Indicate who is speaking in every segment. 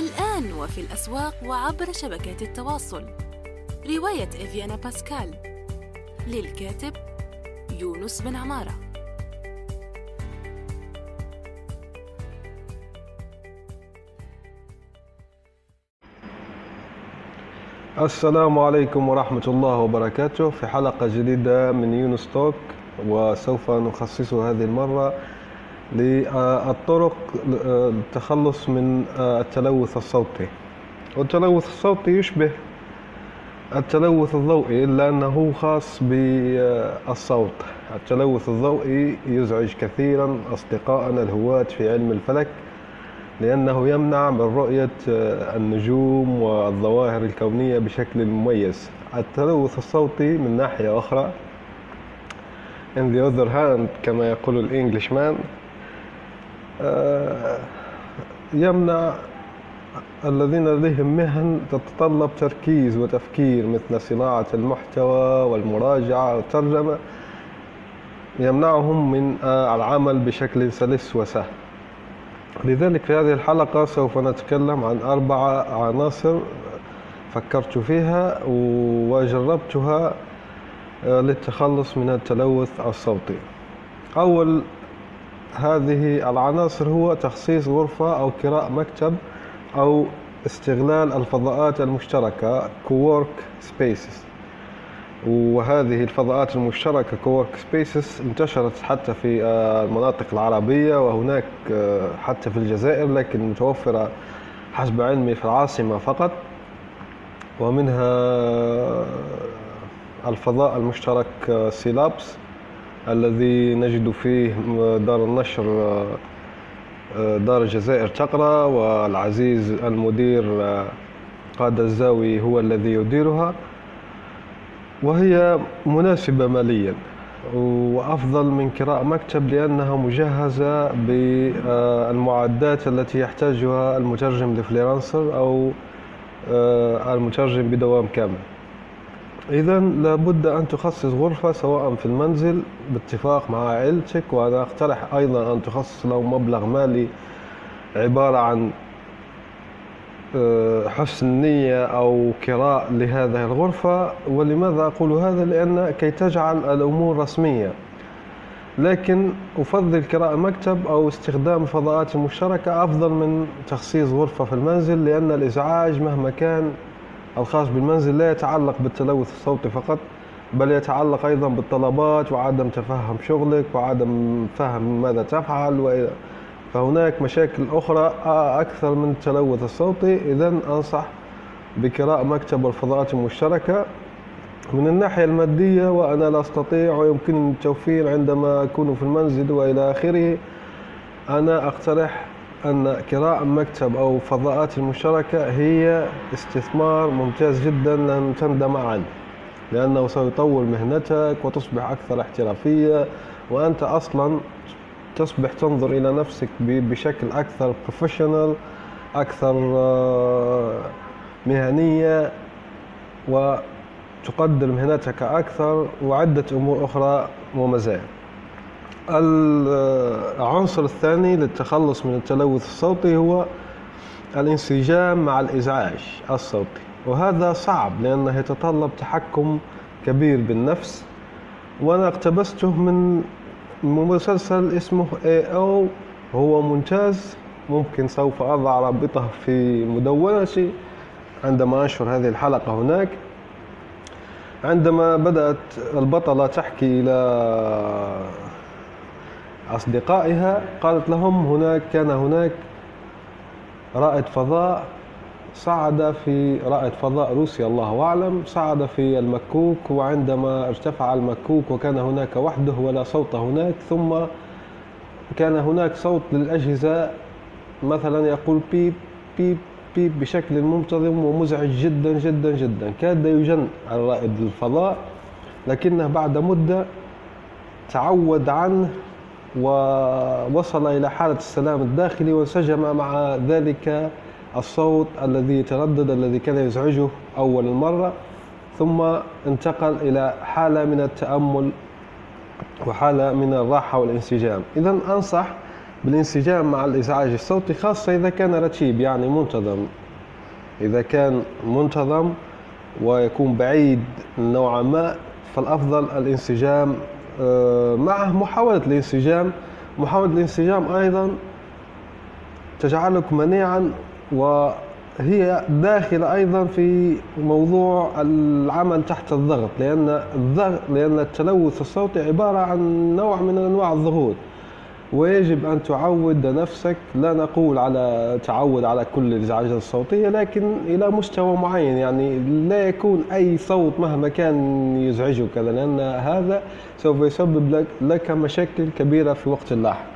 Speaker 1: الآن وفي الأسواق وعبر شبكات التواصل. رواية إفيانا باسكال. للكاتب يونس بن عمارة.
Speaker 2: السلام عليكم ورحمة الله وبركاته. في حلقة جديدة من يونس توك وسوف نخصص هذه المرة للطرق للتخلص من التلوث الصوتي. والتلوث الصوتي يشبه التلوث الضوئي إلا أنه خاص بالصوت. التلوث الضوئي يزعج كثيرا أصدقائنا الهواة في علم الفلك لأنه يمنع من رؤية النجوم والظواهر الكونية بشكل مميز. التلوث الصوتي من ناحية أخرى in the other hand كما يقول الإنجليش مان يمنع الذين لديهم مهن تتطلب تركيز وتفكير مثل صناعة المحتوى والمراجعة والترجمة. يمنعهم من العمل بشكل سلس وسهل. لذلك في هذه الحلقة سوف نتكلم عن أربع عناصر فكرت فيها وجربتها للتخلص من التلوث الصوتي. أول هذه العناصر هو تخصيص غرفة أو كراء مكتب أو استغلال الفضاءات المشتركة cowork spaces. وهذه الفضاءات المشتركة cowork spaces انتشرت حتى في المناطق العربية وهناك حتى في الجزائر لكن متوفرة حسب علمي في العاصمة فقط. ومنها الفضاء المشترك Sylabs الذي نجد فيه دار النشر دار الجزائر تقرأ والعزيز المدير قادة الزاوي هو الذي يديرها وهي مناسبة ماليا وأفضل من كراء مكتب لأنها مجهزة بالمعدات التي يحتاجها المترجم ال freelancer أو المترجم بدوام كامل. إذا لابد أن تخصص غرفة سواء في المنزل باتفاق مع عائلتك وأنا أقترح أيضا أن تخصص له مبلغ مالي عبارة عن حسن نية أو كراء لهذه الغرفة. ولماذا أقول هذا؟ لأن كي تجعل الأمور رسمية. لكن أفضل كراء مكتب أو استخدام الفضاءات المشتركة أفضل من تخصيص غرفة في المنزل لأن الإزعاج مهما كان الخاص بالمنزل لا يتعلق بالتلوث الصوتي فقط بل يتعلق أيضا بالطلبات وعدم تفهم شغلك وعدم فهم ماذا تفعل وإلى فهناك مشاكل أخرى أكثر من التلوث الصوتي. إذا أنصح بكراء مكتب الفضاءات المشتركة. من الناحية المادية وأنا لا أستطيع ويمكنني التوفير عندما أكون في المنزل وإلى آخره أنا أقترح أن كراء مكتب أو فضاءات المشتركة هي استثمار ممتاز جدا لن تندم عنه لأنه سيطور مهنتك وتصبح أكثر احترافية وأنت أصلا تصبح تنظر إلى نفسك بشكل أكثر بروفيشنال أكثر مهنية وتقدر مهنتك أكثر وعدة أمور أخرى ومزايا. العنصر الثاني للتخلص من التلوث الصوتي هو الانسجام مع الإزعاج الصوتي. وهذا صعب لأنه يتطلب تحكم كبير بالنفس. وأنا اقتبسته من مسلسل اسمه اي أو هو ممتاز ممكن سوف أضع رابطه في مدونتي عندما أنشر هذه الحلقة هناك. عندما بدأت البطلة تحكي إلى أصدقائها قالت لهم هناك كان هناك رائد فضاء صعد في رائد فضاء روسي الله أعلم صعد في المكوك وعندما ارتفع المكوك وكان هناك وحده ولا صوت هناك ثم كان هناك صوت للأجهزة مثلا يقول بيب بيب بيب بشكل منتظم ومزعج جدا جدا جدا. كاد يجن الرائد الفضاء لكنه بعد مدة تعود عنه ووصل إلى حالة السلام الداخلي وانسجم مع ذلك الصوت الذي يتردد الذي كان يزعجه أول مرة ثم انتقل إلى حالة من التأمل وحالة من الراحة والانسجام. إذا أنصح بالانسجام مع الإزعاج الصوتي خاصة إذا كان رتيب يعني منتظم. إذا كان منتظم ويكون بعيد نوعا ما فالأفضل الانسجام آه، معه محاولة الانسجام محاولة الانسجام أيضا تجعلك منيعا وهي داخلة أيضا في موضوع العمل تحت الضغط لأن الضغط لأن التلوث الصوتي عبارة عن نوع من أنواع الضغوط. ويجب أن تعود نفسك لا نقول على تعود على كل الإزعاجات الصوتية لكن إلى مستوى معين. يعني لا يكون أي صوت مهما كان يزعجك لأن هذا سوف يسبب لك, مشاكل كبيرة في وقت لاحق.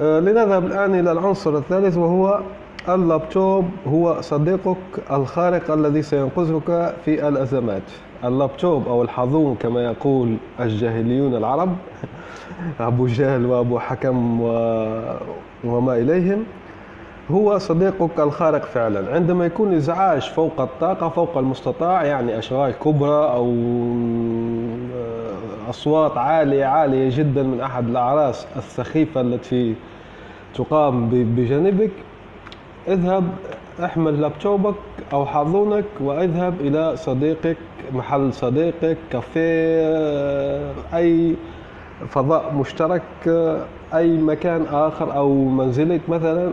Speaker 2: آه، لنذهب الآن إلى العنصر الثالث وهو اللابتوب هو صديقك الخارق الذي سينقذك في الأزمات. اللابتوب أو الحظون كما يقول الجاهليون العرب أبو جهل وأبو حكم و... وما إليهم. هو صديقك الخارق فعلا. عندما يكون إزعاج فوق الطاقة فوق المستطاع يعني أشغال كبرى أو آه، أصوات عالية عالية جدا من أحد الأعراس السخيفة التي تقام بجانبك اذهب احمل لابتوبك أو حاضنك وأذهب إلى صديقك محل صديقك كافيه أي فضاء مشترك أي مكان آخر أو منزلك مثلا.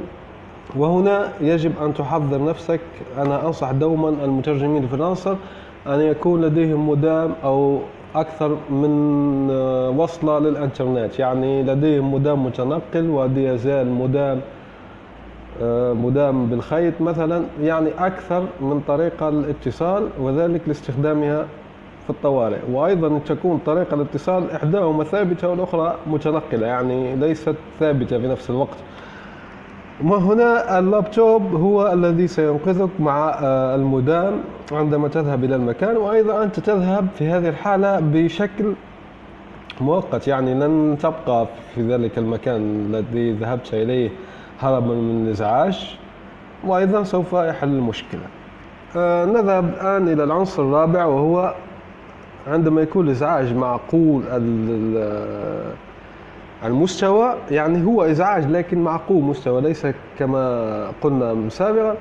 Speaker 2: وهنا يجب أن تحضر نفسك. أنا أنصح دوما المترجمين الفرنسا أن يكون لديهم مدام أو أكثر من وصلة للإنترنت. يعني لديهم مدام متنقل ودي يزال مدام آه، مدام بالخيط مثلا يعني أكثر من طريقة الاتصال وذلك لاستخدامها في الطوارئ. وأيضا تكون طريقة الاتصال إحداهما ثابتة والأخرى متنقلة يعني ليست ثابتة في نفس الوقت. وهنا اللابتوب هو الذي سينقذك مع آه، المدام عندما تذهب إلى المكان. وأيضا أنت تذهب في هذه الحالة بشكل مؤقت يعني لن تبقى في ذلك المكان الذي ذهبت إليه. هربا من الإزعاج وأيضا سوف يحل المشكلة. آه نذهب الآن إلى العنصر الرابع وهو عندما يكون الإزعاج معقول المستوى يعني هو إزعاج لكن معقول مستوى ليس كما قلنا سابقا.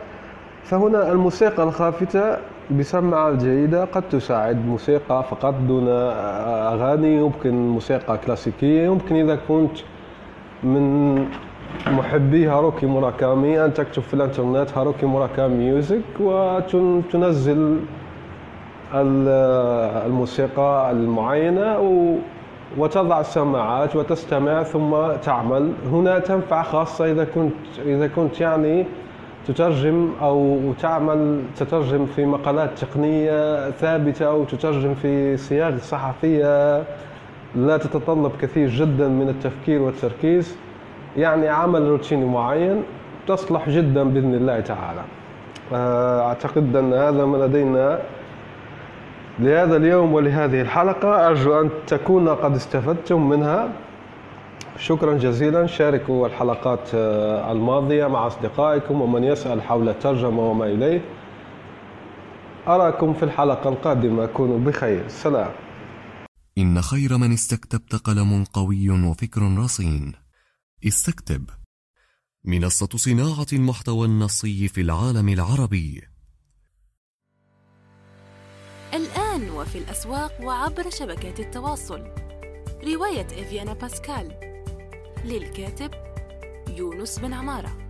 Speaker 2: فهنا الموسيقى الخافتة بسماعة جيدة قد تساعد موسيقى فقط دون أغاني يمكن موسيقى كلاسيكية يمكن إذا كنت من محبي هاروكي موراكامي أن تكتب في الإنترنت هاروكي موراكامي music وتنزل الموسيقى المعينة وتضع السماعات وتستمع ثم تعمل. هنا تنفع خاصة إذا كنت إذا كنت يعني تترجم أو تعمل تترجم في مقالات تقنية ثابتة أو تترجم في صياغة صحفية لا تتطلب كثير جدا من التفكير والتركيز. يعني عمل روتيني معين تصلح جدا بإذن الله تعالى. آه، أعتقد أن هذا ما لدينا لهذا اليوم ولهذه الحلقة. أرجو أن تكونوا قد استفدتم منها. شكرا جزيلا. شاركوا الحلقات آه، الماضية مع أصدقائكم ومن يسأل حول الترجمة وما إليه. أراكم في الحلقة القادمة. كونوا بخير. سلام.
Speaker 3: إن خير من استكتبت قلم قوي وفكر رصين استكتب. منصة صناعة المحتوى النصي في العالم العربي.
Speaker 1: الآن وفي الأسواق وعبر شبكات التواصل. رواية إفيانا باسكال. للكاتب يونس بن عمارة.